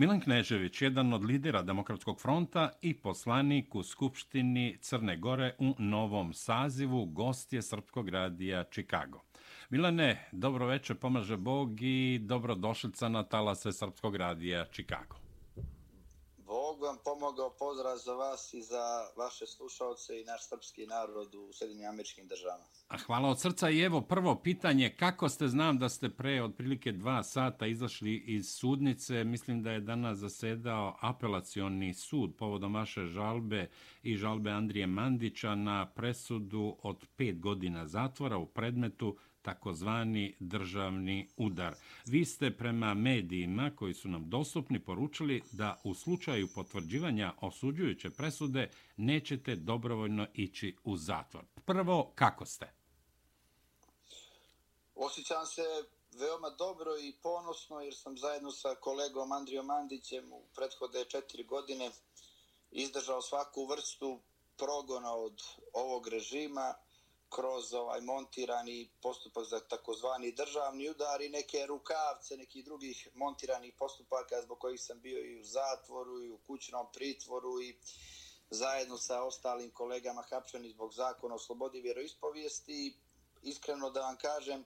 Milan Knežević, jedan od lidera Demokratskog fronta i poslanik u Skupštini Crne Gore u novom sazivu, gost je Srpskog radija Čikago. Milane, dobro večer, pomaže Bog i dobrodošlica na talase Srpskog radija Čikago. Bog vam pomogao, pozdrav za vas i za vaše slušalce i naš srpski narod u Sjedinim američkim državama. A hvala od srca i evo prvo pitanje, kako ste, znam da ste pre otprilike dva sata izašli iz sudnice, mislim da je danas zasedao apelacioni sud povodom vaše žalbe i žalbe Andrije Mandića na presudu od pet godina zatvora u predmetu takozvani državni udar. Vi ste prema medijima koji su nam dostupni poručili da u slučaju potvrđivanja osuđujuće presude nećete dobrovoljno ići u zatvor. Prvo, kako ste? Osjećam se veoma dobro i ponosno jer sam zajedno sa kolegom Andrijom Mandićem u prethode četiri godine izdržao svaku vrstu progona od ovog režima kroz ovaj montirani postupak za takozvani državni udar i neke rukavce nekih drugih montiranih postupaka zbog kojih sam bio i u zatvoru i u kućnom pritvoru i zajedno sa ostalim kolegama hapšeni zbog zakona o slobodi vjeroispovijesti. Iskreno da vam kažem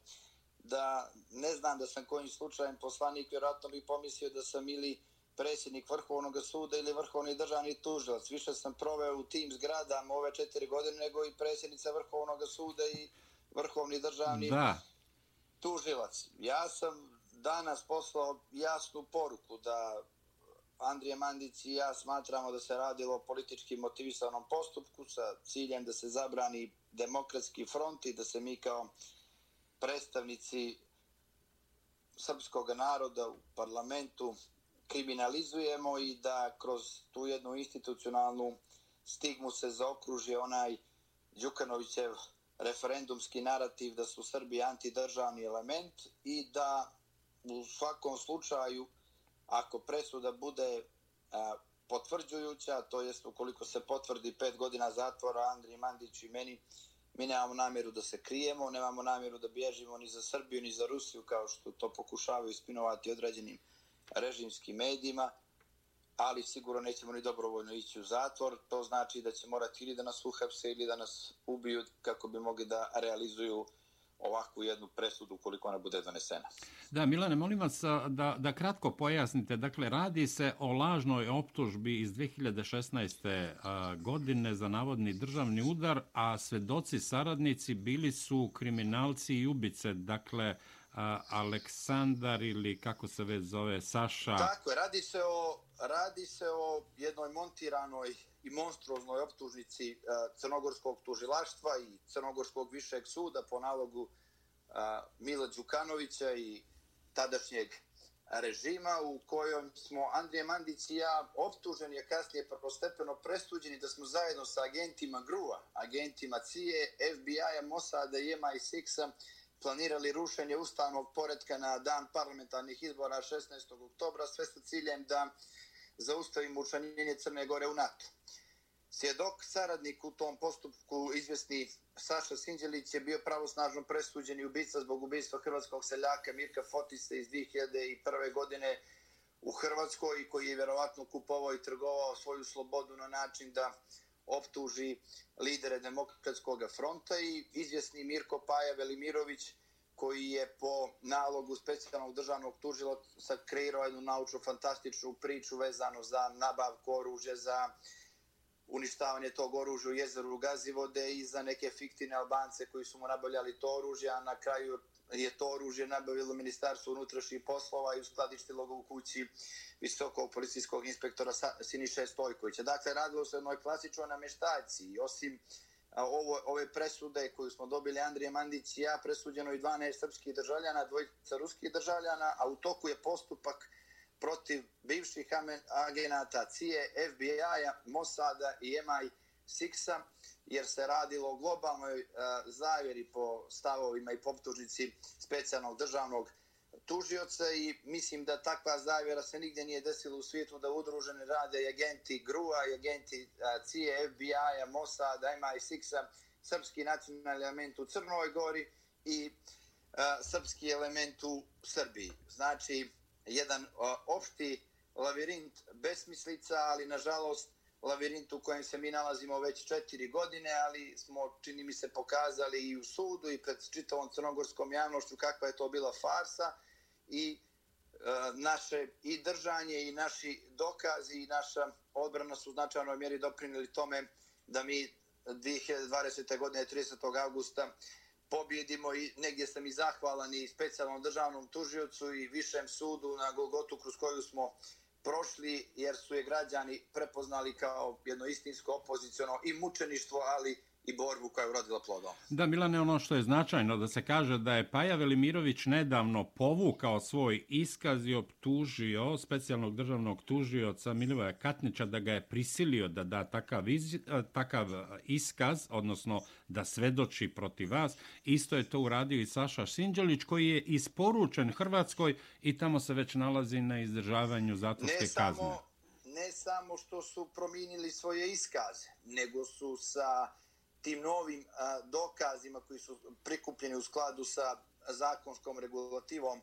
da ne znam da sam kojim slučajem poslanik, vjerojatno bi pomislio da sam ili predsjednik Vrhovnog suda ili Vrhovni državni tužilac. Više sam proveo u tim zgradama ove četiri godine nego i predsjednica Vrhovnog suda i Vrhovni državni da. tužilac. Ja sam danas poslao jasnu poruku da Andrije Mandić i ja smatramo da se radilo o politički motivisanom postupku sa ciljem da se zabrani demokratski front i da se mi kao predstavnici srpskog naroda u parlamentu kriminalizujemo i da kroz tu jednu institucionalnu stigmu se zaokruži onaj Đukanovićev referendumski narativ da su Srbi antidržavni element i da u svakom slučaju ako presuda bude a, potvrđujuća, to jest ukoliko se potvrdi pet godina zatvora Andriji Mandić i meni, mi nemamo namjeru da se krijemo, nemamo namjeru da bježimo ni za Srbiju ni za Rusiju kao što to pokušavaju spinovati određenim režimskim medijima, ali sigurno nećemo ni dobrovoljno ići u zatvor. To znači da će morati ili da nas uhapse ili da nas ubiju kako bi mogli da realizuju ovakvu jednu presudu koliko ona bude donesena. Da, Milane, molim vas da, da kratko pojasnite. Dakle, radi se o lažnoj optužbi iz 2016. godine za navodni državni udar, a svedoci saradnici bili su kriminalci i ubice. Dakle, Aleksandar ili kako se već zove Saša. Tako je, radi se o, radi se o jednoj montiranoj i monstruoznoj optužnici e, crnogorskog tužilaštva i crnogorskog višeg suda po nalogu e, Mila Đukanovića i tadašnjeg režima u kojom smo Andrije Mandić i ja optuženi, a kasnije prvostepeno presuđeni da smo zajedno sa agentima GRUA, agentima CIA, FBI-a, Mossada i MI6-a planirali rušenje ustavnog poredka na dan parlamentarnih izbora 16. oktobra, sve sa ciljem da zaustavimo učanjenje Crne Gore u NATO. Svjedok, saradnik u tom postupku, izvjesni Saša Sinđelić, je bio pravosnažno presuđen i ubica zbog ubistva hrvatskog seljaka Mirka Fotisa iz 2001. godine u Hrvatskoj, koji je vjerovatno kupovao i trgovao svoju slobodu na način da optuži lidere demokratskog fronta i izvjesni Mirko Paja Velimirović koji je po nalogu specijalnog državnog tužila kreirao jednu naučnu fantastičnu priču vezano za nabavku oružja, za uništavanje tog oružja u jezeru Gazivode i za neke fiktivne Albance koji su mu nabavljali to oružje, a na kraju je to oružje nabavilo Ministarstvo unutrašnjih poslova i uskladištilo ga u kući visokog policijskog inspektora Siniše Stojkovića. Dakle, radilo se o jednoj klasičnoj namještajci. Osim ovo, ove presude koju smo dobili Andrije Mandić i ja, presuđeno i 12 srpskih državljana, dvojica ruskih državljana, a u toku je postupak protiv bivših agenata CIA, FBI-a, Mossada i MI6-a, jer se radilo o globalnoj uh, zavjeri po stavovima i poptužnici specijalnog državnog tužioca i mislim da takva zavjera se nigdje nije desila u svijetu da udruženi rade i agenti GRU-a i agenti CIA, FBI-a, Mossada, MI6-a, srpski nacionalni element u Crnoj Gori i a, srpski element u Srbiji. Znači, jedan a, opšti lavirint besmislica, ali nažalost lavirint u kojem se mi nalazimo već četiri godine, ali smo, čini mi se, pokazali i u sudu i pred čitavom crnogorskom javnošću kakva je to bila farsa i e, naše i držanje i naši dokazi i naša odbrana su u značajnoj mjeri doprinili tome da mi 2020. godine 30. augusta pobjedimo i negdje sam i zahvalan i specijalnom državnom tužiocu i višem sudu na Golgotu kroz koju smo prošli jer su je građani prepoznali kao jedno istinsko opoziciono i mučeništvo, ali i borbu koja je urodila plodom. Da, Milane, ono što je značajno da se kaže da je Paja Velimirović nedavno povukao svoj iskaz i optužio specijalnog državnog tužioca Milivoja Katnića da ga je prisilio da da takav, iz, takav iskaz, odnosno da svedoči protiv vas. Isto je to uradio i Saša Sinđelić koji je isporučen Hrvatskoj i tamo se već nalazi na izdržavanju zatvorske ne samo, kazne. Ne samo što su promijenili svoje iskaze, nego su sa tim novim a, dokazima koji su prikupljeni u skladu sa zakonskom regulativom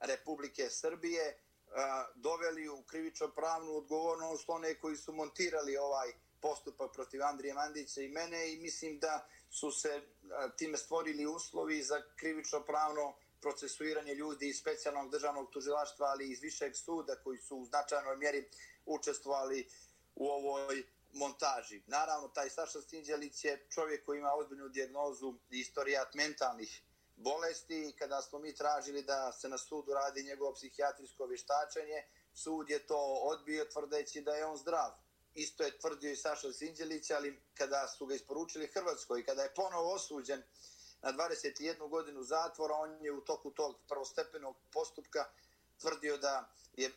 Republike Srbije a, doveli u krivično pravnu odgovornost one koji su montirali ovaj postupak protiv Andrije Mandića i mene i mislim da su se a, time stvorili uslovi za krivično pravno procesuiranje ljudi iz specijalnog državnog tužilaštva, ali i iz višeg suda koji su u značajnoj mjeri učestvovali u ovoj montaži. Naravno, taj Saša Stinđelić je čovjek koji ima ozbiljnu dijagnozu i istorijat mentalnih bolesti i kada smo mi tražili da se na sudu radi njegovo psihijatrijsko vještačenje, sud je to odbio tvrdeći da je on zdrav. Isto je tvrdio i Saša Sinđelić, ali kada su ga isporučili Hrvatskoj i kada je ponovo osuđen na 21 godinu zatvora, on je u toku tog prvostepenog postupka tvrdio da je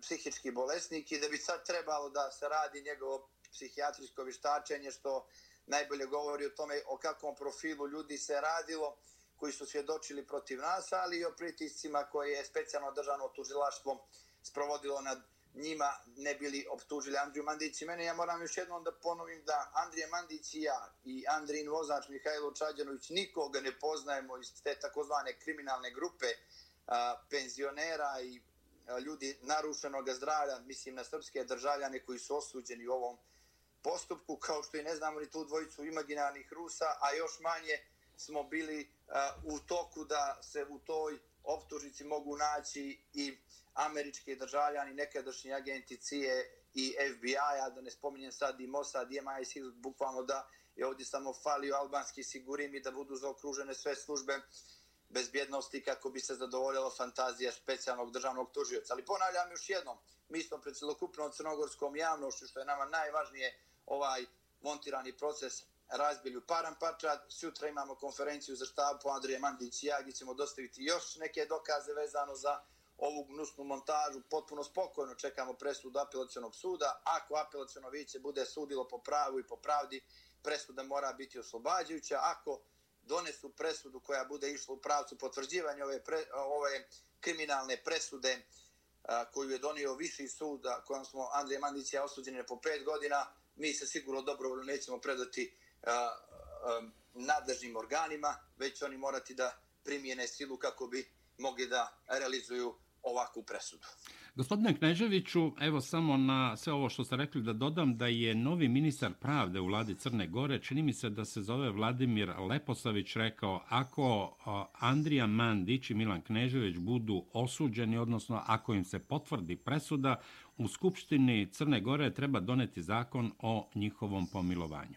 psihički bolesnik i da bi sad trebalo da se radi njegovo psihijatrijsko vištačenje, što najbolje govori o tome o kakvom profilu ljudi se radilo, koji su svjedočili protiv nas, ali i o pritiscima koje je specijalno državno tužilaštvo sprovodilo nad njima, ne bili optužili Andriju Mandić i mene. Ja moram još jednom da ponovim da Andrije Mandić i ja i Andrin vozač Mihajlo Čađanović nikoga ne poznajemo iz te takozvane kriminalne grupe a, penzionera i a, ljudi narušenog zdravlja, mislim na srpske državljane koji su osuđeni u ovom postupku, kao što i ne znamo ni tu dvojicu imaginarnih Rusa, a još manje smo bili uh, u toku da se u toj optužnici mogu naći i američki državljani, nekadašnji agenti CIA i FBI-a, da ne spominjem sad i Mossad, i MI6, bukvalno da je ovdje samo falio albanski sigurim i da budu zaokružene sve službe bezbjednosti kako bi se zadovoljila fantazija specijalnog državnog tužioca. Ali ponavljam još jednom, mi smo pred celokupnom crnogorskom javnošću, što je nama najvažnije, ovaj montirani proces razbilju Parampača. Sutra imamo konferenciju za štabu po Andrije Mandić i ja gdje ćemo dostaviti još neke dokaze vezano za ovu gnusnu montažu. Potpuno spokojno čekamo presud apelacijonog suda. Ako apelacijono viće bude sudilo po pravu i po pravdi, presuda mora biti oslobađajuća. Ako donesu presudu koja bude išla u pravcu potvrđivanja ove, pre, ove kriminalne presude a, koju je donio viši sud, a kojom smo Andrije Mandić ja osuđeni po pet godina, mi se sigurno dobrovoljno nećemo predati a, a, nadležnim organima, već oni morati da primijene silu kako bi mogli da realizuju ovakvu presudu. Gospodine Kneževiću, evo samo na sve ovo što ste rekli da dodam da je novi ministar pravde u vladi Crne Gore, čini mi se da se zove Vladimir Leposavić, rekao ako Andrija Mandić i Milan Knežević budu osuđeni, odnosno ako im se potvrdi presuda, u Skupštini Crne Gore treba doneti zakon o njihovom pomilovanju.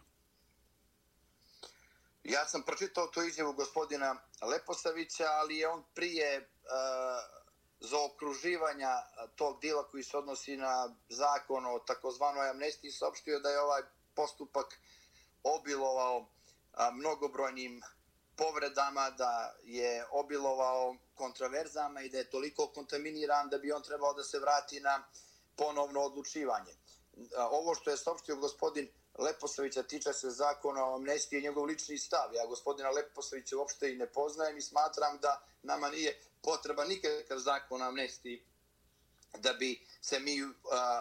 Ja sam pročitao tu izjavu gospodina Leposavića, ali je on prije uh, za okruživanja tog dila koji se odnosi na zakon o takozvanoj amnestiji saopštio da je ovaj postupak obilovao mnogobrojnim povredama, da je obilovao kontraverzama i da je toliko kontaminiran da bi on trebao da se vrati na ponovno odlučivanje. Ovo što je saopštio gospodin Leposavića tiče se zakona o amnestiji i njegov lični stav. Ja gospodina Leposavića uopšte i ne poznajem i smatram da nama nije potreba nikakav zakon amnestiji da bi se mi uh,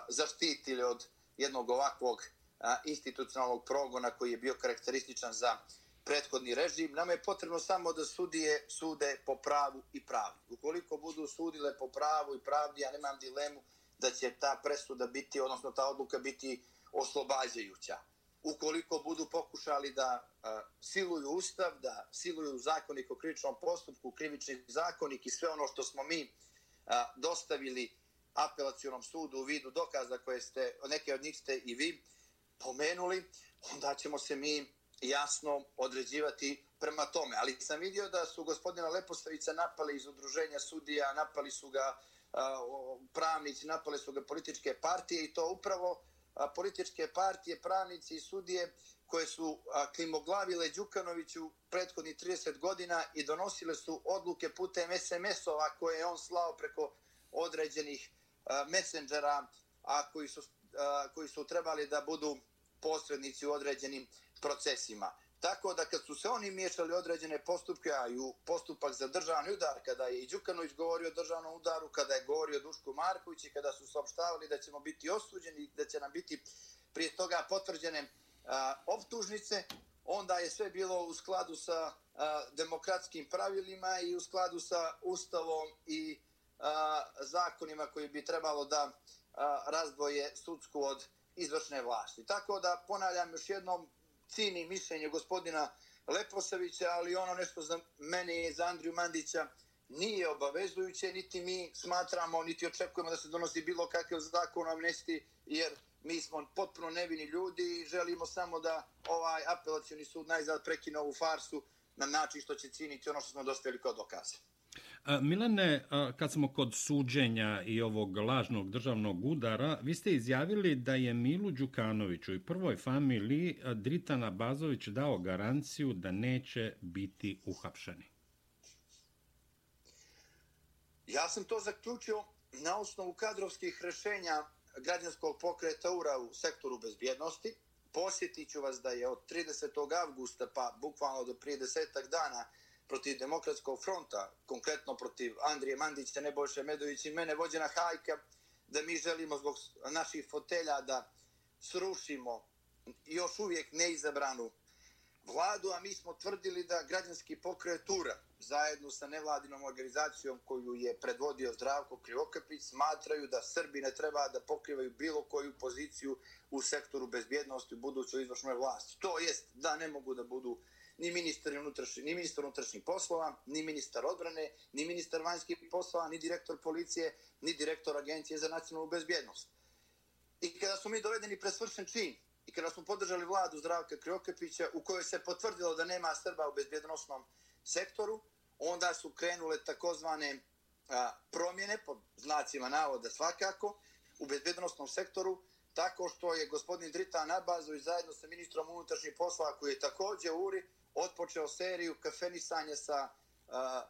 zaštitili od jednog ovakvog uh, institucionalnog progona koji je bio karakterističan za prethodni režim. Nama je potrebno samo da sudije sude po pravu i pravdi. Ukoliko budu sudile po pravu i pravdi, ja nemam dilemu da će ta presuda biti, odnosno ta odluka biti oslobađajuća. Ukoliko budu pokušali da siluju ustav, da siluju zakonik o krivičnom postupku, krivični zakonik i sve ono što smo mi a, dostavili apelacijonom sudu u vidu dokaza koje ste, neke od njih ste i vi pomenuli, onda ćemo se mi jasno određivati prema tome. Ali sam vidio da su gospodina Lepostavica napali iz udruženja sudija, napali su ga pravnici, napale su ga političke partije i to upravo političke partije, pravnici i sudije koje su klimoglavile Đukanoviću prethodni 30 godina i donosile su odluke putem SMS-ova koje je on slao preko određenih e, messengera a koji su, e, koji su trebali da budu posrednici u određenim procesima. Tako da kad su se oni miješali određene postupke, a i u postupak za državni udar, kada je i Đukanović govorio o državnom udaru, kada je govorio Duško Marković i kada su saopštavali da ćemo biti osuđeni, da će nam biti prije toga potvrđene a, optužnice, onda je sve bilo u skladu sa a, demokratskim pravilima i u skladu sa ustavom i a, zakonima koji bi trebalo da a, razdvoje sudsku od izvršne vlasti. Tako da ponavljam još jednom, cini mišljenje gospodina Leposavića, ali ono nešto za mene i za Andriju Mandića nije obavezujuće, niti mi smatramo, niti očekujemo da se donosi bilo kakav zakon o amnesti, jer mi smo potpuno nevini ljudi i želimo samo da ovaj apelacijoni sud najzad prekine ovu farsu na način što će ciniti ono što smo dostavili kao dokaze. Milene, kad smo kod suđenja i ovog lažnog državnog udara, vi ste izjavili da je Milu Đukanoviću i prvoj familiji Dritana Bazović dao garanciju da neće biti uhapšeni. Ja sam to zaključio na osnovu kadrovskih rešenja građanskog pokreta URA u sektoru bezbjednosti. Posjetit ću vas da je od 30. avgusta pa bukvalno do prije desetak dana protiv demokratskog fronta, konkretno protiv Andrije Mandića, Nebojše Medović i mene vođena hajka, da mi želimo zbog naših fotelja da srušimo još uvijek neizabranu vladu, a mi smo tvrdili da građanski pokret URA zajedno sa nevladinom organizacijom koju je predvodio Zdravko Krivokapić, smatraju da Srbi ne treba da pokrivaju bilo koju poziciju u sektoru bezbjednosti u budućoj izvršnoj vlasti. To jest da ne mogu da budu ni ministar unutrašnjih, ni ministar unutrašnjih poslova, ni ministar odbrane, ni ministar vanjskih poslova, ni direktor policije, ni direktor agencije za nacionalnu bezbjednost. I kada su mi dovedeni presvršen čin i kada smo podržali vladu Zdravka Kriokepića u kojoj se potvrdilo da nema Srba u bezbjednostnom sektoru, onda su krenule takozvane a, promjene, pod znacima navoda svakako, u bezbjednostnom sektoru, tako što je gospodin Drita Nabazović zajedno sa ministrom unutrašnjih poslova koji je također u URI, otpočeo seriju kafenisanja sa a,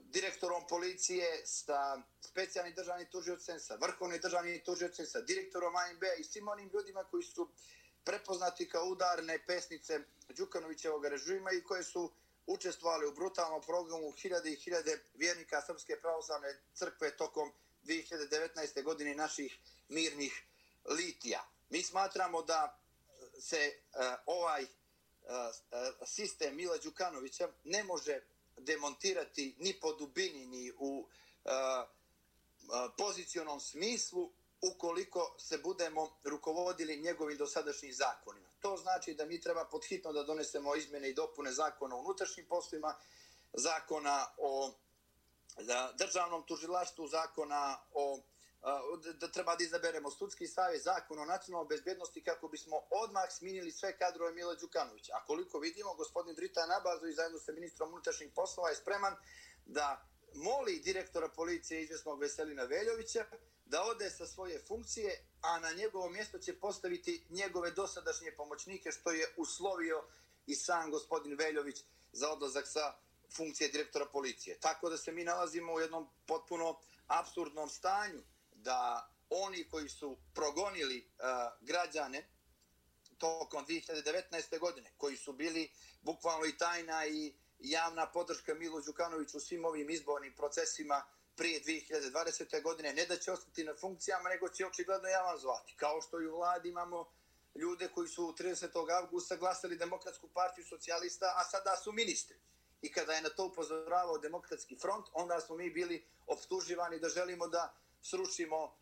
direktorom policije, sa specijalnim državnim tužiocem, sa vrhovnim državnim tužiocem, sa direktorom AMB i svim onim ljudima koji su prepoznati kao udarne pesnice Đukanovićevog režima i koje su učestvovali u brutalnom programu hiljade i hiljade vjernika Srpske pravoslavne crkve tokom 2019. godine naših mirnih litija. Mi smatramo da se uh, ovaj e, sistem Mila Đukanovića ne može demontirati ni po dubini, ni u e, pozicionom smislu ukoliko se budemo rukovodili njegovim dosadašnjim zakonima. To znači da mi treba podhitno da donesemo izmjene i dopune zakona o unutrašnjim poslovima, zakona o državnom tužilaštvu, zakona o da treba da izaberemo sudski savjet, zakon o nacionalnoj bezbjednosti kako bismo odmah sminili sve kadrove Mila Đukanovića. A koliko vidimo, gospodin Drita Nabazo i zajedno sa ministrom unutrašnjih poslova je spreman da moli direktora policije izvjesnog Veselina Veljovića da ode sa svoje funkcije, a na njegovo mjesto će postaviti njegove dosadašnje pomoćnike, što je uslovio i sam gospodin Veljović za odlazak sa funkcije direktora policije. Tako da se mi nalazimo u jednom potpuno absurdnom stanju da oni koji su progonili uh, građane tokom 2019. godine, koji su bili bukvalno i tajna i javna podrška Milu Đukanoviću u svim ovim izbornim procesima prije 2020. godine, ne da će ostati na funkcijama, nego će očigledno javan zvati. Kao što i u vladi imamo ljude koji su 30. augusta glasali Demokratsku partiju socijalista, a sada su ministri. I kada je na to upozoravao Demokratski front, onda smo mi bili optuživani da želimo da srušimo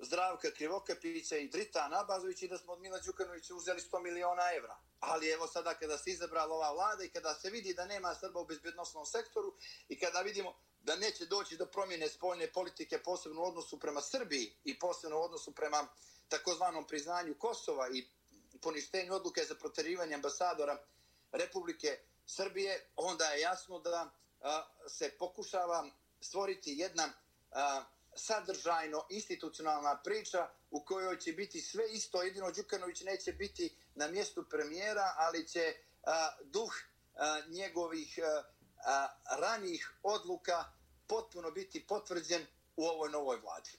Zdravka Krivokapića i Drita Nabazović i da smo od Mila Đukanovića uzeli 100 miliona evra. Ali evo sada kada se izabrala ova vlada i kada se vidi da nema Srba u bezbjednostnom sektoru i kada vidimo da neće doći do promjene spoljne politike posebno u odnosu prema Srbiji i posebno u odnosu prema takozvanom priznanju Kosova i poništenju odluke za proterivanje ambasadora Republike Srbije, onda je jasno da a, se pokušava stvoriti jedna a, sadržajno institucionalna priča u kojoj će biti sve isto, jedino Đukanović neće biti na mjestu premijera, ali će a, duh a, njegovih a, a, ranijih odluka potpuno biti potvrđen u ovoj novoj vladi.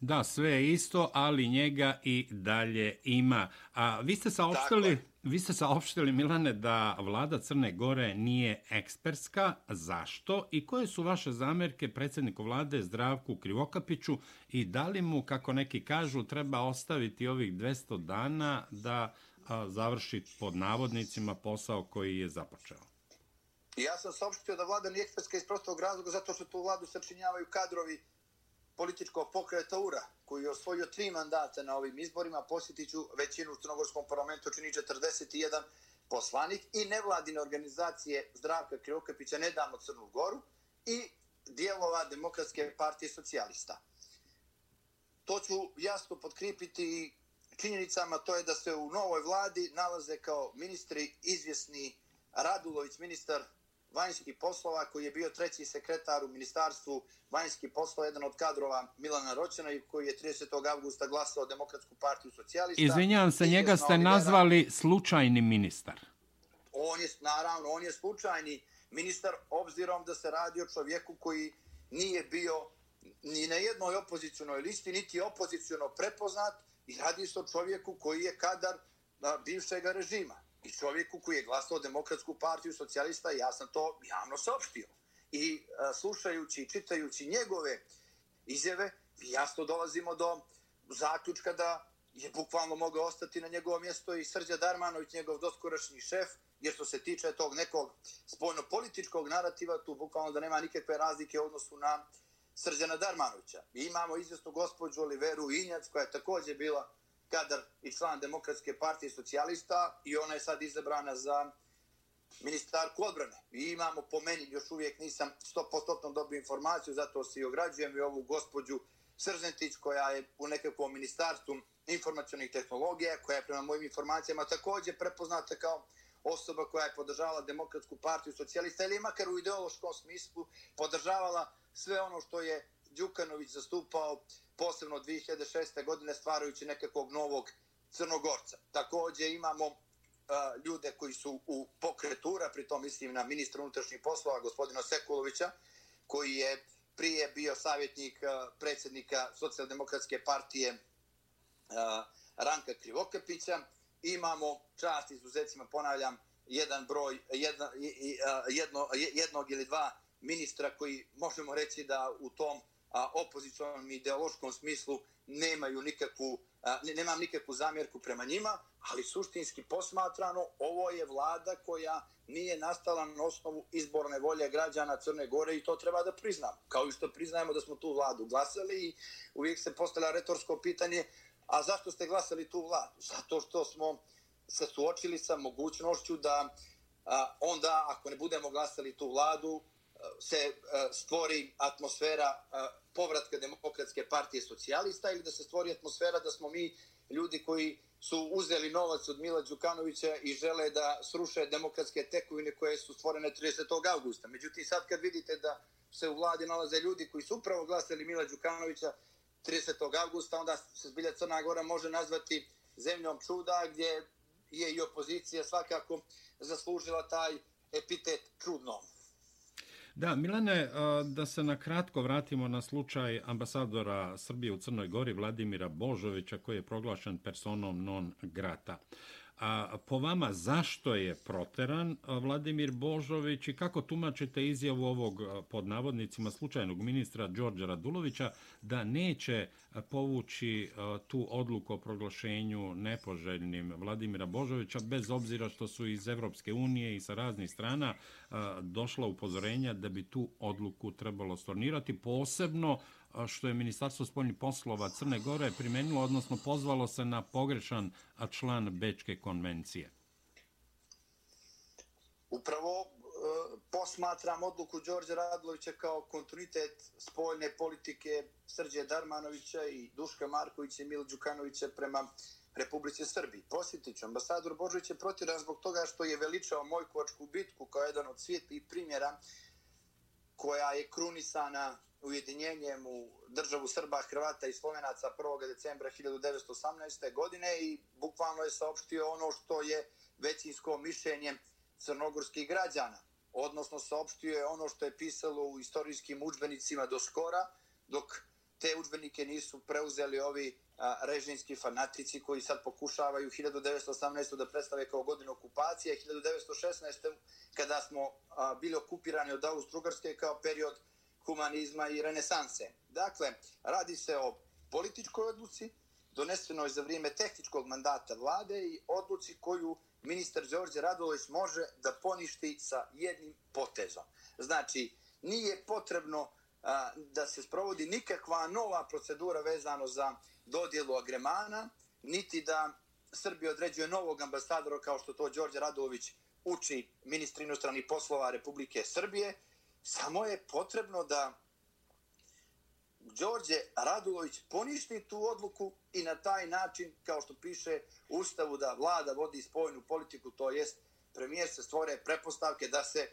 Da, sve je isto, ali njega i dalje ima. A vi ste saopštili, vi ste saopštili Milane da vlada Crne Gore nije ekspertska. Zašto? I koje su vaše zamerke predsjedniku vlade Zdravku Krivokapiću i da li mu, kako neki kažu, treba ostaviti ovih 200 dana da a, završi pod navodnicima posao koji je započeo? Ja sam saopštio da vlada nije ekspertska iz prostog razloga zato što tu vladu sačinjavaju kadrovi političkog pokreta URA, koji je osvojio tri mandata na ovim izborima, posjetiću većinu u Crnogorskom parlamentu, čini 41 poslanik i nevladine organizacije Zdravka Krivokapića, ne damo Crnu Goru, i dijelova Demokratske partije socijalista. To ću jasno podkripiti činjenicama, to je da se u novoj vladi nalaze kao ministri izvjesni Radulović, ministar vanjskih poslova, koji je bio treći sekretar u Ministarstvu vanjskih poslova, jedan od kadrova Milana Roćena i koji je 30. augusta glasao Demokratsku partiju socijalista. Izvinjavam se, njega ste nazvali slučajni ministar. On je, naravno, on je slučajni ministar, obzirom da se radi o čovjeku koji nije bio ni na jednoj opozicijonoj listi, niti opozicijono prepoznat i radi se o čovjeku koji je kadar bivšeg režima i čovjeku koji je glasao demokratsku partiju socijalista, ja sam to javno saopštio. I a, slušajući i čitajući njegove izjave, jasno dolazimo do zaključka da je bukvalno mogao ostati na njegovo mjesto i Srđa Darmanović, njegov doskorašnji šef, jer što se tiče tog nekog spojno-političkog narativa, tu bukvalno da nema nikakve razlike u odnosu na Srđana Darmanovića. I imamo izvjesnu gospođu Oliveru Injac, koja je također bila kadar i član Demokratske partije socijalista i ona je sad izabrana za ministarku odbrane. I imamo po meni, još uvijek nisam 100% dobio informaciju, zato se i ograđujem i ovu gospođu Srzentić koja je u nekakvom ministarstvu informacijonih tehnologija, koja je prema mojim informacijama također prepoznata kao osoba koja je podržavala Demokratsku partiju socijalista ili makar u ideološkom smislu podržavala sve ono što je Đukanović zastupao posebno 2006. godine stvarajući nekakvog novog Crnogorca. Također imamo a, ljude koji su u pokretura, pritom mislim na ministra unutrašnjih poslova, gospodina Sekulovića, koji je prije bio savjetnik a, predsjednika socijaldemokratske partije a, Ranka Krivokapića. Imamo čast izuzetcima, ponavljam, jedan broj, jedna, jedno, jednog ili dva ministra koji možemo reći da u tom a, opozicionom ideološkom smislu nemaju nikakvu, a, nemam nikakvu zamjerku prema njima, ali suštinski posmatrano ovo je vlada koja nije nastala na osnovu izborne volje građana Crne Gore i to treba da priznamo. Kao i što priznajemo da smo tu vladu glasali i uvijek se postavlja retorsko pitanje a zašto ste glasali tu vladu? Zato što smo se suočili sa mogućnošću da a, onda ako ne budemo glasali tu vladu se a, stvori atmosfera a, povratka demokratske partije socijalista ili da se stvori atmosfera da smo mi ljudi koji su uzeli novac od Mila Đukanovića i žele da sruše demokratske tekovine koje su stvorene 30. augusta. Međutim, sad kad vidite da se u vladi nalaze ljudi koji su upravo glasili Mila Đukanovića 30. augusta, onda se zbilja Crna Gora može nazvati zemljom čuda gdje je i opozicija svakako zaslužila taj epitet čudnom. Da, Milane, da se na kratko vratimo na slučaj ambasadora Srbije u Crnoj Gori Vladimira Božovića koji je proglašen personom non grata. A po vama zašto je proteran Vladimir Božović i kako tumačite izjavu ovog pod navodnicima slučajnog ministra Đorđa Radulovića da neće povući tu odluku o proglašenju nepoželjnim Vladimira Božovića bez obzira što su iz Evropske unije i sa raznih strana došla upozorenja da bi tu odluku trebalo stornirati posebno što je Ministarstvo spoljnih poslova Crne Gore primenilo, odnosno pozvalo se na pogrešan član Bečke konvencije? Upravo e, posmatram odluku Đorđa Radlovića kao kontinuitet spoljne politike Srđe Darmanovića i Duška Markovića i Milo Đukanovića prema Republike Srbije. Posjetit ću, ambasador Božović je protiran zbog toga što je veličao Mojkovačku bitku kao jedan od svijetlih primjera koja je krunisana ujedinjenjem u državu Srba, Hrvata i Slovenaca 1. decembra 1918. godine i bukvalno je saopštio ono što je većinsko mišljenje crnogorskih građana. Odnosno, saopštio je ono što je pisalo u istorijskim učbenicima do skora, dok te učbenike nisu preuzeli ovi a, režimski fanatici koji sad pokušavaju 1918. da predstave kao godinu okupacije, 1916. kada smo a, bili okupirani od Austro-Ugrske kao period humanizma i renesanse. Dakle, radi se o političkoj odluci, donesenoj za vrijeme tehničkog mandata vlade i odluci koju ministar Đorđe Radulović može da poništi sa jednim potezom. Znači, nije potrebno a, da se sprovodi nikakva nova procedura vezano za dodjelu agremana, niti da Srbija određuje novog ambasadora kao što to Đorđe Radulović uči ministri inostranih poslova Republike Srbije, samo je potrebno da Đorđe Radulović poništi tu odluku i na taj način, kao što piše u Ustavu, da vlada vodi spojnu politiku, to jest premijer se stvore prepostavke da se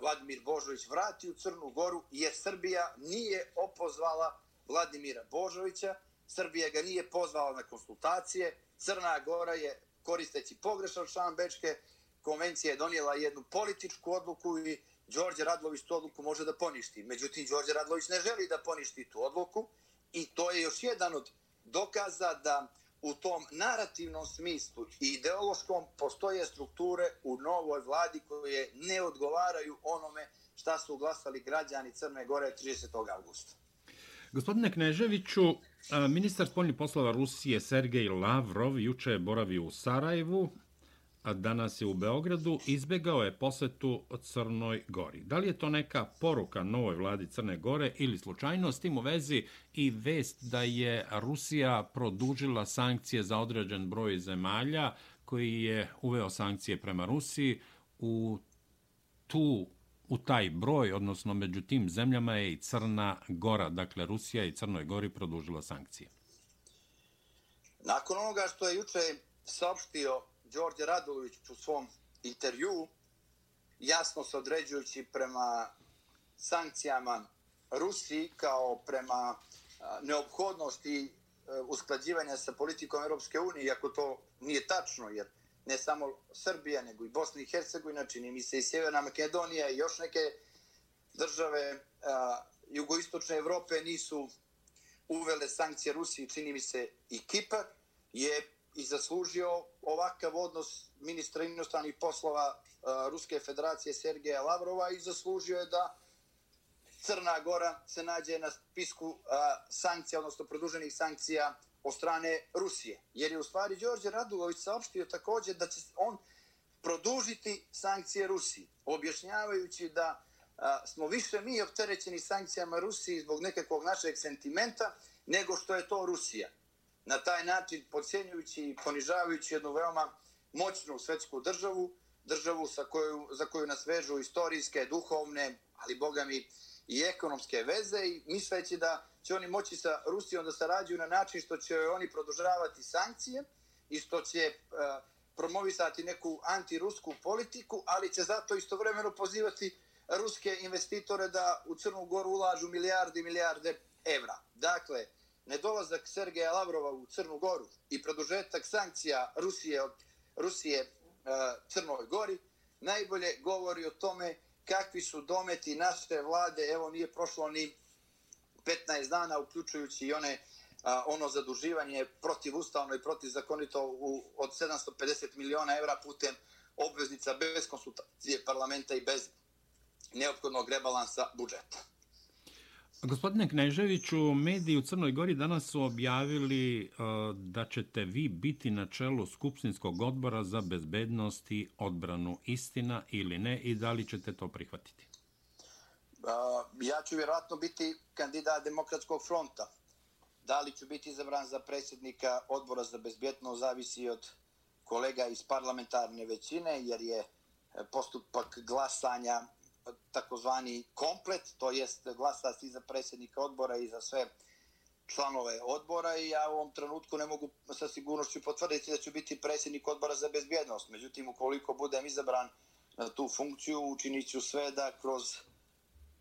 Vladimir Božović vrati u Crnu Goru, jer Srbija nije opozvala Vladimira Božovića, Srbija ga nije pozvala na konsultacije, Crna Gora je, koristeći pogrešan član Bečke konvencije, donijela jednu političku odluku i Đorđe Radlović tu odluku može da poništi. Međutim, Đorđe Radlović ne želi da poništi tu odluku i to je još jedan od dokaza da u tom narativnom smislu i ideološkom postoje strukture u novoj vladi koje ne odgovaraju onome šta su glasali građani Crne Gore 30. augusta. Gospodine Kneževiću, e, ministar spoljnih poslova Rusije Sergej Lavrov juče je boravio u Sarajevu, danas je u Beogradu, izbegao je posetu Crnoj Gori. Da li je to neka poruka novoj vladi Crne Gore ili slučajno s tim u vezi i vest da je Rusija produžila sankcije za određen broj zemalja koji je uveo sankcije prema Rusiji u tu u taj broj, odnosno među tim zemljama je i Crna Gora. Dakle, Rusija i Crnoj Gori produžila sankcije. Nakon onoga što je juče saopštio Đorđe Radulović u svom intervju, jasno se određujući prema sankcijama Rusiji kao prema neophodnosti e, usklađivanja sa politikom Europske unije, iako to nije tačno, jer ne samo Srbija, nego i Bosna i Hercegovina, čini mi se i Sjeverna Makedonija i još neke države a, jugoistočne Evrope nisu uvele sankcije Rusiji, čini mi se i Kipar, je i zaslužio ovakav odnos ministra inostranih poslova e, Ruske federacije Sergeja Lavrova i zaslužio je da Crna Gora se nađe na spisku e, sankcija, odnosno produženih sankcija od strane Rusije. Jer je u stvari Đorđe Radulović saopštio također da će on produžiti sankcije Rusiji, objašnjavajući da a, smo više mi opterećeni sankcijama Rusiji zbog nekakvog našeg sentimenta nego što je to Rusija. Na taj način podcjenjujući i ponižavajući jednu veoma moćnu svetsku državu, državu sa koju, za koju nas vežu istorijske, duhovne, ali boga mi i ekonomske veze i misleći da će oni moći sa Rusijom da sarađuju na način što će oni produžavati sankcije i što će uh, promovisati neku antirusku politiku, ali će zato istovremeno pozivati ruske investitore da u Crnu Goru ulažu milijarde i milijarde evra. Dakle, nedolazak Sergeja Lavrova u Crnu Goru i produžetak sankcija Rusije od Rusije e, Crnoj Gori najbolje govori o tome kakvi su dometi naše vlade, evo nije prošlo ni 15 dana, uključujući i one a, ono zaduživanje protivustavno i protivzakonito u, od 750 miliona evra putem obveznica bez konsultacije parlamenta i bez neophodnog rebalansa budžeta. Gospodine Kneževiću, mediji u Crnoj Gori danas su objavili uh, da ćete vi biti na čelu Skupštinskog odbora za bezbednost i odbranu istina ili ne i da li ćete to prihvatiti? Ja ću vjerojatno biti kandidat demokratskog fronta. Da li ću biti izabran za predsjednika odbora za bezbjednost zavisi od kolega iz parlamentarne većine, jer je postupak glasanja takozvani komplet, to jest glasa i za predsjednika odbora i za sve članove odbora i ja u ovom trenutku ne mogu sa sigurnošću potvrditi da ću biti predsjednik odbora za bezbjednost. Međutim, ukoliko budem izabran na tu funkciju, učinit ću sve da kroz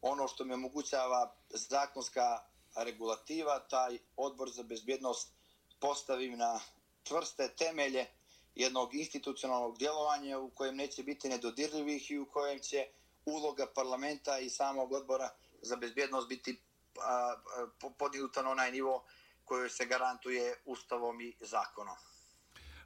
ono što mi omogućava zakonska regulativa, taj odbor za bezbjednost postavim na čvrste temelje jednog institucionalnog djelovanja u kojem neće biti nedodirljivih i u kojem će uloga parlamenta i samog odbora za bezbjednost biti podignuta na onaj nivo koji se garantuje ustavom i zakonom.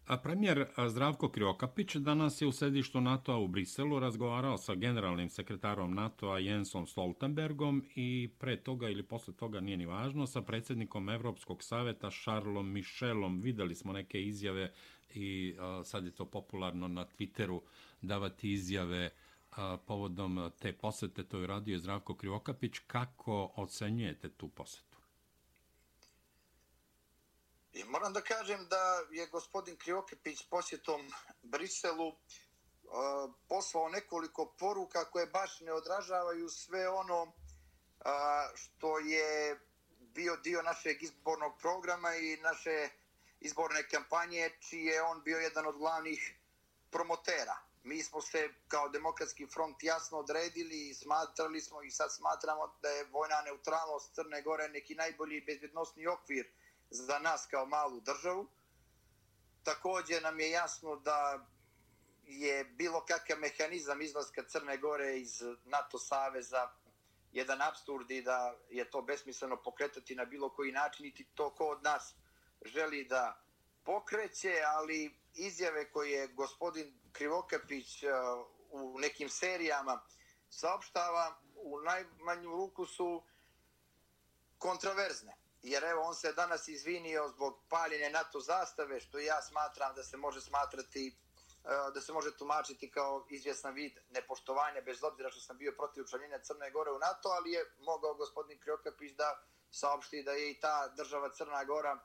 A premijer Zdravko Kriokapić danas je u sedištu NATO-a u Briselu razgovarao sa generalnim sekretarom NATO-a Jensom Stoltenbergom i pre toga ili posle toga nije ni važno sa predsjednikom Evropskog saveta Charlesom Michelom. Videli smo neke izjave i a, sad je to popularno na Twitteru davati izjave uh, povodom te posete. To je radio Zdravko Krivokapić. Kako ocenjujete tu posetu? I moram da kažem da je gospodin Krivokapić posjetom Briselu uh, poslao nekoliko poruka koje baš ne odražavaju sve ono uh, što je bio dio našeg izbornog programa i naše izborne kampanje, čiji je on bio jedan od glavnih promotera. Mi smo se kao demokratski front jasno odredili i smatrali smo i sad smatramo da je vojna neutralnost Crne Gore neki najbolji bezbjednostni okvir za nas kao malu državu. Također nam je jasno da je bilo kakav mehanizam izlaska Crne Gore iz NATO saveza jedan absurd i da je to besmisleno pokretati na bilo koji način i to ko od nas želi da pokreće, ali izjave koje je gospodin Krivokapić uh, u nekim serijama saopštava u najmanju ruku su kontroverzne. Jer evo on se danas izvinio zbog paljenja NATO zastave, što ja smatram da se može smatrati eh, da se može tumačiti kao izvjesna vid nepoštovanja, bez obzira što sam bio protiv učlanjenja Crne Gore u NATO, ali je mogao gospodin Kriokapić da saopšti da je i ta država Crna Gora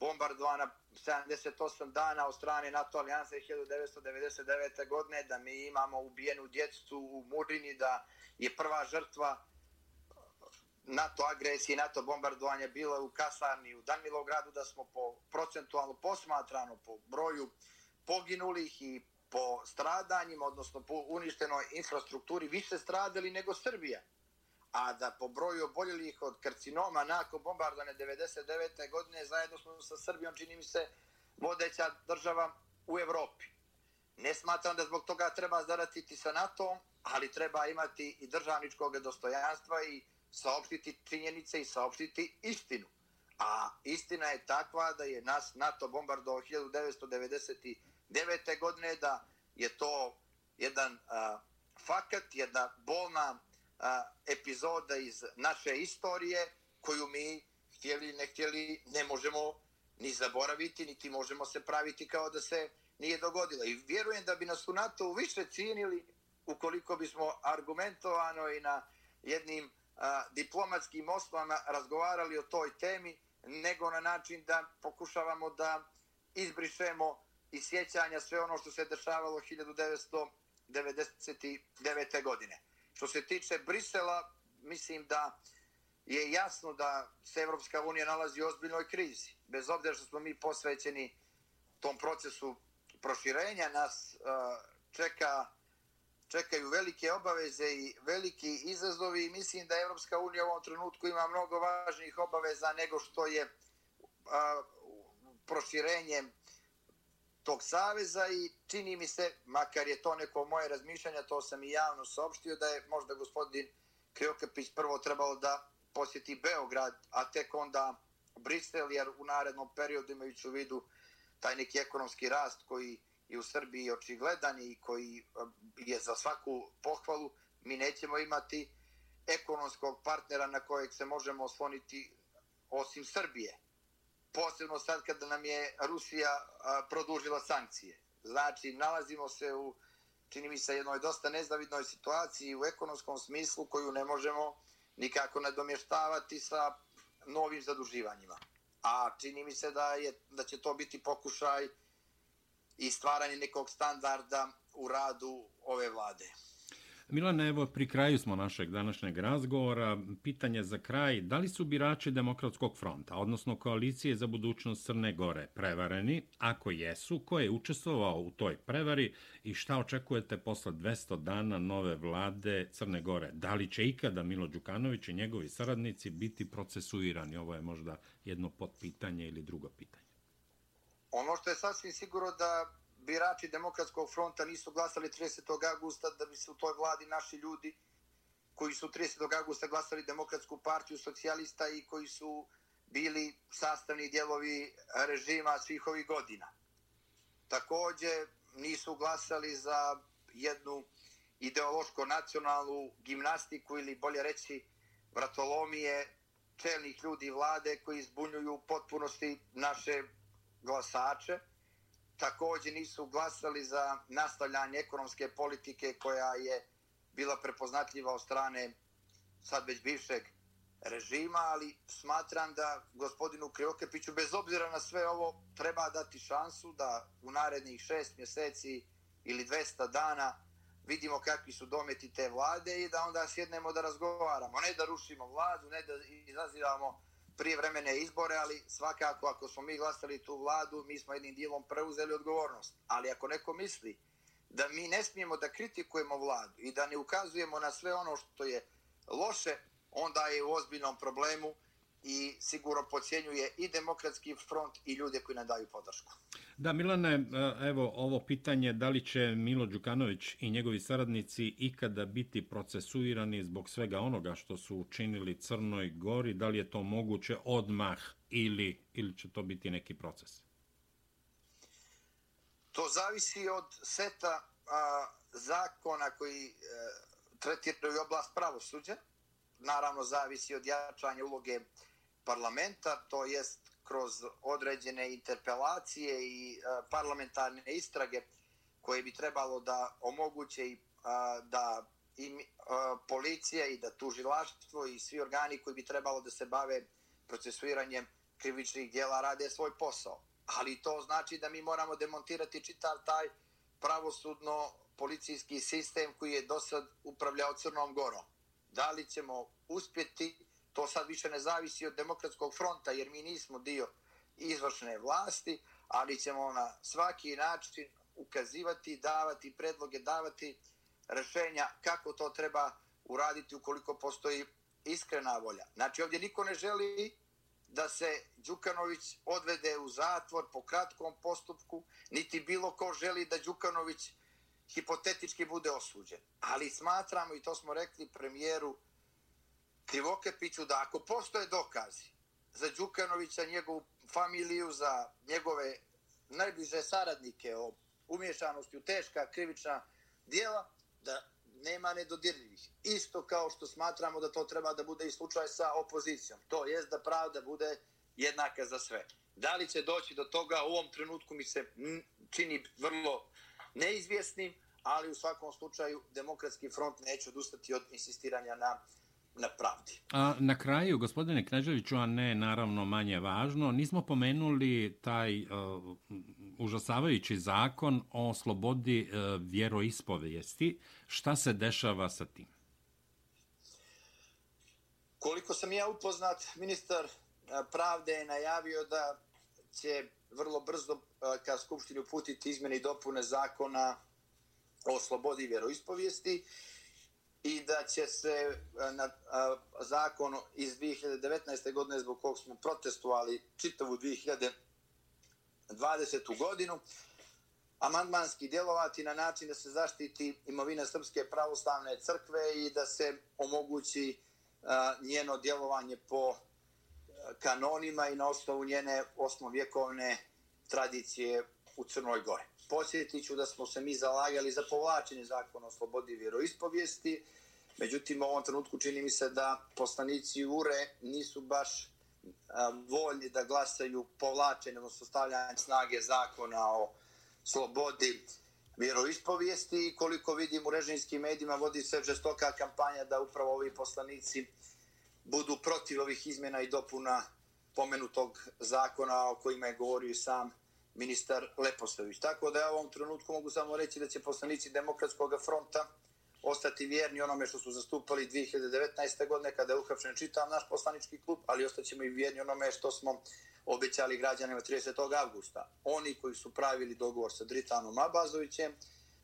bombardovana 78 dana od strane NATO alijanse 1999. godine, da mi imamo ubijenu djecu u Murini, da je prva žrtva NATO agresije, NATO bombardovanje bilo u Kasarni, u Danilogradu, da smo po procentualno posmatrano po broju poginulih i po stradanjima, odnosno po uništenoj infrastrukturi, više stradali nego Srbija. A da po broju oboljelih od karcinoma nakon bombardovane 99. godine, zajedno smo sa Srbijom, čini mi se, vodeća država u Evropi. Ne smatram da zbog toga treba zaratiti sa NATO, ali treba imati i državničkog dostojanstva i saopštiti činjenice i saopštiti istinu. A istina je takva da je nas NATO bombardovao 1999. godine, da je to jedan a, fakat, jedna bolna epizoda iz naše istorije koju mi htjeli ne htjeli ne možemo ni zaboraviti, niti možemo se praviti kao da se nije dogodila. I vjerujem da bi nas u NATO više cijenili ukoliko bismo argumentovano i na jednim diplomatskim osnovama razgovarali o toj temi, nego na način da pokušavamo da izbrišemo i sjećanja sve ono što se dešavalo 1999. godine. Što se tiče Brisela, mislim da je jasno da se Evropska unija nalazi u ozbiljnoj krizi. Bez obzira što smo mi posvećeni tom procesu proširenja, nas čeka čekaju velike obaveze i veliki izazovi i mislim da Evropska unija u ovom trenutku ima mnogo važnijih obaveza nego što je proširenjem proširenje tog saveza i čini mi se, makar je to neko moje razmišljanje, to sam i javno saopštio, da je možda gospodin Kriokapić prvo trebalo da posjeti Beograd, a tek onda Brisel, jer u narednom periodu imajući u vidu taj neki ekonomski rast koji je u Srbiji očigledan i koji e, je za svaku pohvalu, mi nećemo imati ekonomskog partnera na kojeg se možemo osloniti osim Srbije. Posebno sad kada nam je Rusija a, produžila sankcije. Znači, nalazimo se u čini mi se, jednoj dosta nezavidnoj situaciji u ekonomskom smislu koju ne možemo nikako nadomještavati sa novim zaduživanjima. A čini mi se da, je, da će to biti pokušaj i stvaranje nekog standarda u radu ove vlade. Milane, evo pri kraju smo našeg današnjeg razgovora. Pitanje za kraj, da li su birači Demokratskog fronta, odnosno koalicije za budućnost Crne Gore, prevareni? Ako jesu, ko je učestvovao u toj prevari i šta očekujete posle 200 dana nove vlade Crne Gore? Da li će ikada Milo Đukanović i njegovi saradnici biti procesuirani? Ovo je možda jedno potpitanje ili drugo pitanje. Ono što je sasvim sigurno da birači Demokratskog fronta nisu glasali 30. augusta da bi se u toj vladi naši ljudi koji su 30. augusta glasali Demokratsku partiju socijalista i koji su bili sastavni dijelovi režima svih ovih godina. Takođe nisu glasali za jednu ideološko-nacionalnu gimnastiku ili bolje reći vratolomije čelnih ljudi vlade koji zbunjuju potpunosti naše glasače takođe nisu glasali za nastavljanje ekonomske politike koja je bila prepoznatljiva od strane sad već bivšeg režima, ali smatram da gospodinu Kriokepiću, bez obzira na sve ovo, treba dati šansu da u narednih šest mjeseci ili 200 dana vidimo kakvi su dometi te vlade i da onda sjednemo da razgovaramo. Ne da rušimo vladu, ne da izazivamo prijevremene izbore, ali svakako ako smo mi glasali tu vladu, mi smo jednim dijelom preuzeli odgovornost. Ali ako neko misli da mi ne smijemo da kritikujemo vladu i da ne ukazujemo na sve ono što je loše, onda je u ozbiljnom problemu i sigurno pocijenjuje i demokratski front i ljude koji nam daju podršku. Da, Milane, e, evo ovo pitanje, da li će Milo Đukanović i njegovi saradnici ikada biti procesuirani zbog svega onoga što su učinili Crnoj Gori, da li je to moguće odmah ili, ili će to biti neki proces? To zavisi od seta a, zakona koji e, tretiraju oblast pravosuđa. Naravno, zavisi od jačanja uloge parlamenta, to jest kroz određene interpelacije i e, parlamentarne istrage koje bi trebalo da omoguće i da i e, policija i da tužilaštvo i svi organi koji bi trebalo da se bave procesuiranjem krivičnih dijela rade svoj posao. Ali to znači da mi moramo demontirati čitav taj pravosudno policijski sistem koji je do sad upravljao Crnom Gorom. Da li ćemo uspjeti to sad više ne zavisi od demokratskog fronta, jer mi nismo dio izvršne vlasti, ali ćemo na svaki način ukazivati, davati predloge, davati rešenja kako to treba uraditi ukoliko postoji iskrena volja. Znači ovdje niko ne želi da se Đukanović odvede u zatvor po kratkom postupku, niti bilo ko želi da Đukanović hipotetički bude osuđen. Ali smatramo, i to smo rekli premijeru Krivokepiću da ako postoje dokazi za Đukanovića, njegovu familiju, za njegove najbliže saradnike o umješanosti u teška krivična dijela, da nema nedodirljivih. Isto kao što smatramo da to treba da bude i slučaj sa opozicijom. To jest da pravda bude jednaka za sve. Da li će doći do toga u ovom trenutku mi se čini vrlo neizvjesnim, ali u svakom slučaju demokratski front neće odustati od insistiranja na na pravdi. A na kraju, gospodine Kneževiću, a ne naravno manje važno, nismo pomenuli taj uh, užasavajući zakon o slobodi uh, vjeroispovijesti. Šta se dešava sa tim? Koliko sam ja upoznat, ministar uh, pravde je najavio da će vrlo brzo uh, ka Skupštini uputiti izmene i dopune zakona o slobodi vjeroispovijesti i da će se e, na a, zakon iz 2019. godine zbog kog smo protestovali čitavu 2020. godinu amandmanski djelovati na način da se zaštiti imovina Srpske pravoslavne crkve i da se omogući a, njeno djelovanje po e, kanonima i na osnovu njene osmovjekovne tradicije u Crnoj Gori. Posjetit ću da smo se mi zalagali za povlačenje zakona o slobodi vjeroispovijesti, međutim u ovom trenutku čini mi se da poslanici URE nisu baš e, voljni da glasaju povlačenje, odnosno stavljanje snage zakona o slobodi vjeroispovijesti i koliko vidim u režimskim medijima vodi se žestoka kampanja da upravo ovi poslanici budu protiv ovih izmjena i dopuna pomenutog zakona o kojima je govorio sam ministar Leposavić. Tako da ja u ovom trenutku mogu samo reći da će poslanici Demokratskog fronta ostati vjerni onome što su zastupali 2019. godine kada je uhapšen čitav naš poslanički klub, ali ostaćemo i vjerni onome što smo obećali građanima 30. avgusta. Oni koji su pravili dogovor sa Dritanom Abazovićem,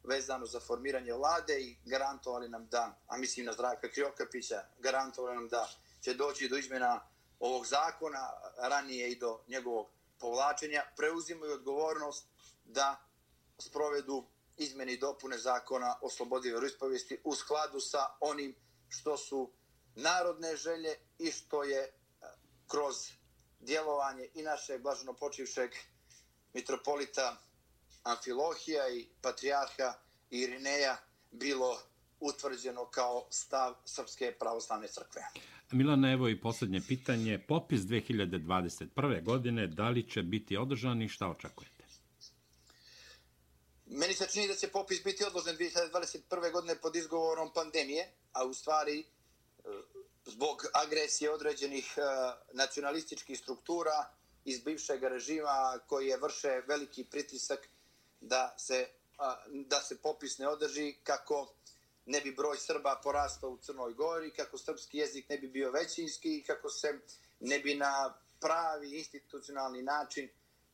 vezano za formiranje vlade i garantovali nam da, a mislim na Zdravka Kriokapića, garantovali nam da će doći do izmjena ovog zakona, ranije i do njegovog povlačenja, preuzimaju odgovornost da sprovedu izmeni i dopune zakona o slobodi veroispovesti u skladu sa onim što su narodne želje i što je e, kroz djelovanje i naše blaženo počivšeg mitropolita Amfilohija i patrijarha Irineja bilo utvrđeno kao stav Srpske pravoslavne crkve. Milana, evo i posljednje pitanje. Popis 2021. godine, da li će biti održan i šta očekujete? Meni se čini da će popis biti odložen 2021. godine pod izgovorom pandemije, a u stvari e, zbog agresije određenih e, nacionalističkih struktura iz bivšeg režima koji je vrše veliki pritisak da se, da se popis ne održi kako ne bi broj Srba porastao u Crnoj Gori, kako srpski jezik ne bi bio većinski i kako se ne bi na pravi institucionalni način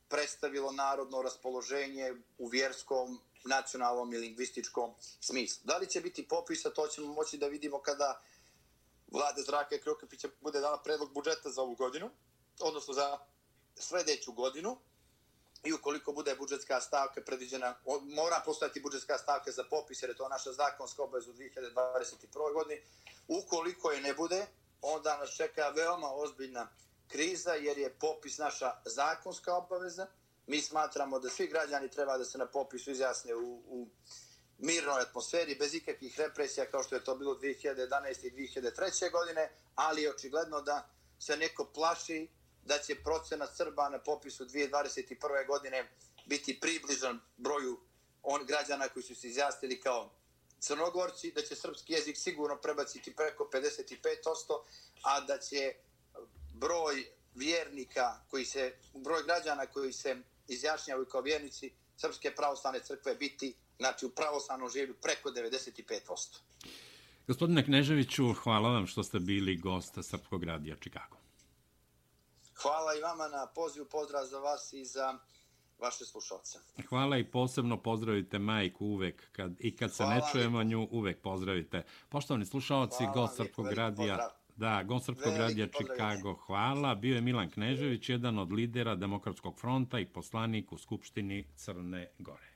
predstavilo narodno raspoloženje u vjerskom, nacionalnom i lingvističkom smislu. Da li će biti popisa, to ćemo moći da vidimo kada vlade Zraka Krokapića bude dala predlog budžeta za ovu godinu, odnosno za sljedeću godinu, i ukoliko bude budžetska stavka predviđena, mora postojati budžetska stavka za popis, jer je to naša zakonska obaveza u 2021. godini. Ukoliko je ne bude, onda nas čeka veoma ozbiljna kriza, jer je popis naša zakonska obaveza. Mi smatramo da svi građani treba da se na popisu izjasne u, u mirnoj atmosferi, bez ikakvih represija, kao što je to bilo 2011. i 2003. godine, ali je očigledno da se neko plaši da će procena Srba na popisu 2021. godine biti približan broju on građana koji su se izjasnili kao crnogorci, da će srpski jezik sigurno prebaciti preko 55%, a da će broj vjernika koji se, broj građana koji se izjašnjavaju kao vjernici Srpske pravoslavne crkve biti znači u pravoslavnom življu preko 95%. Gospodine Kneževiću, hvala vam što ste bili gosta Srpskog radija Čikago. Hvala i vama na pozivu, pozdrav za vas i za vaše slušalce. Hvala i posebno pozdravite majku uvek, kad, i kad se Hvala ne čujemo nju, uvek pozdravite. Poštovani slušalci, gost Srpskog radija, da, gost Srpskog radija Čikago, hvala. Bio je Milan Knežević, jedan od lidera Demokratskog fronta i poslanik u Skupštini Crne Gore.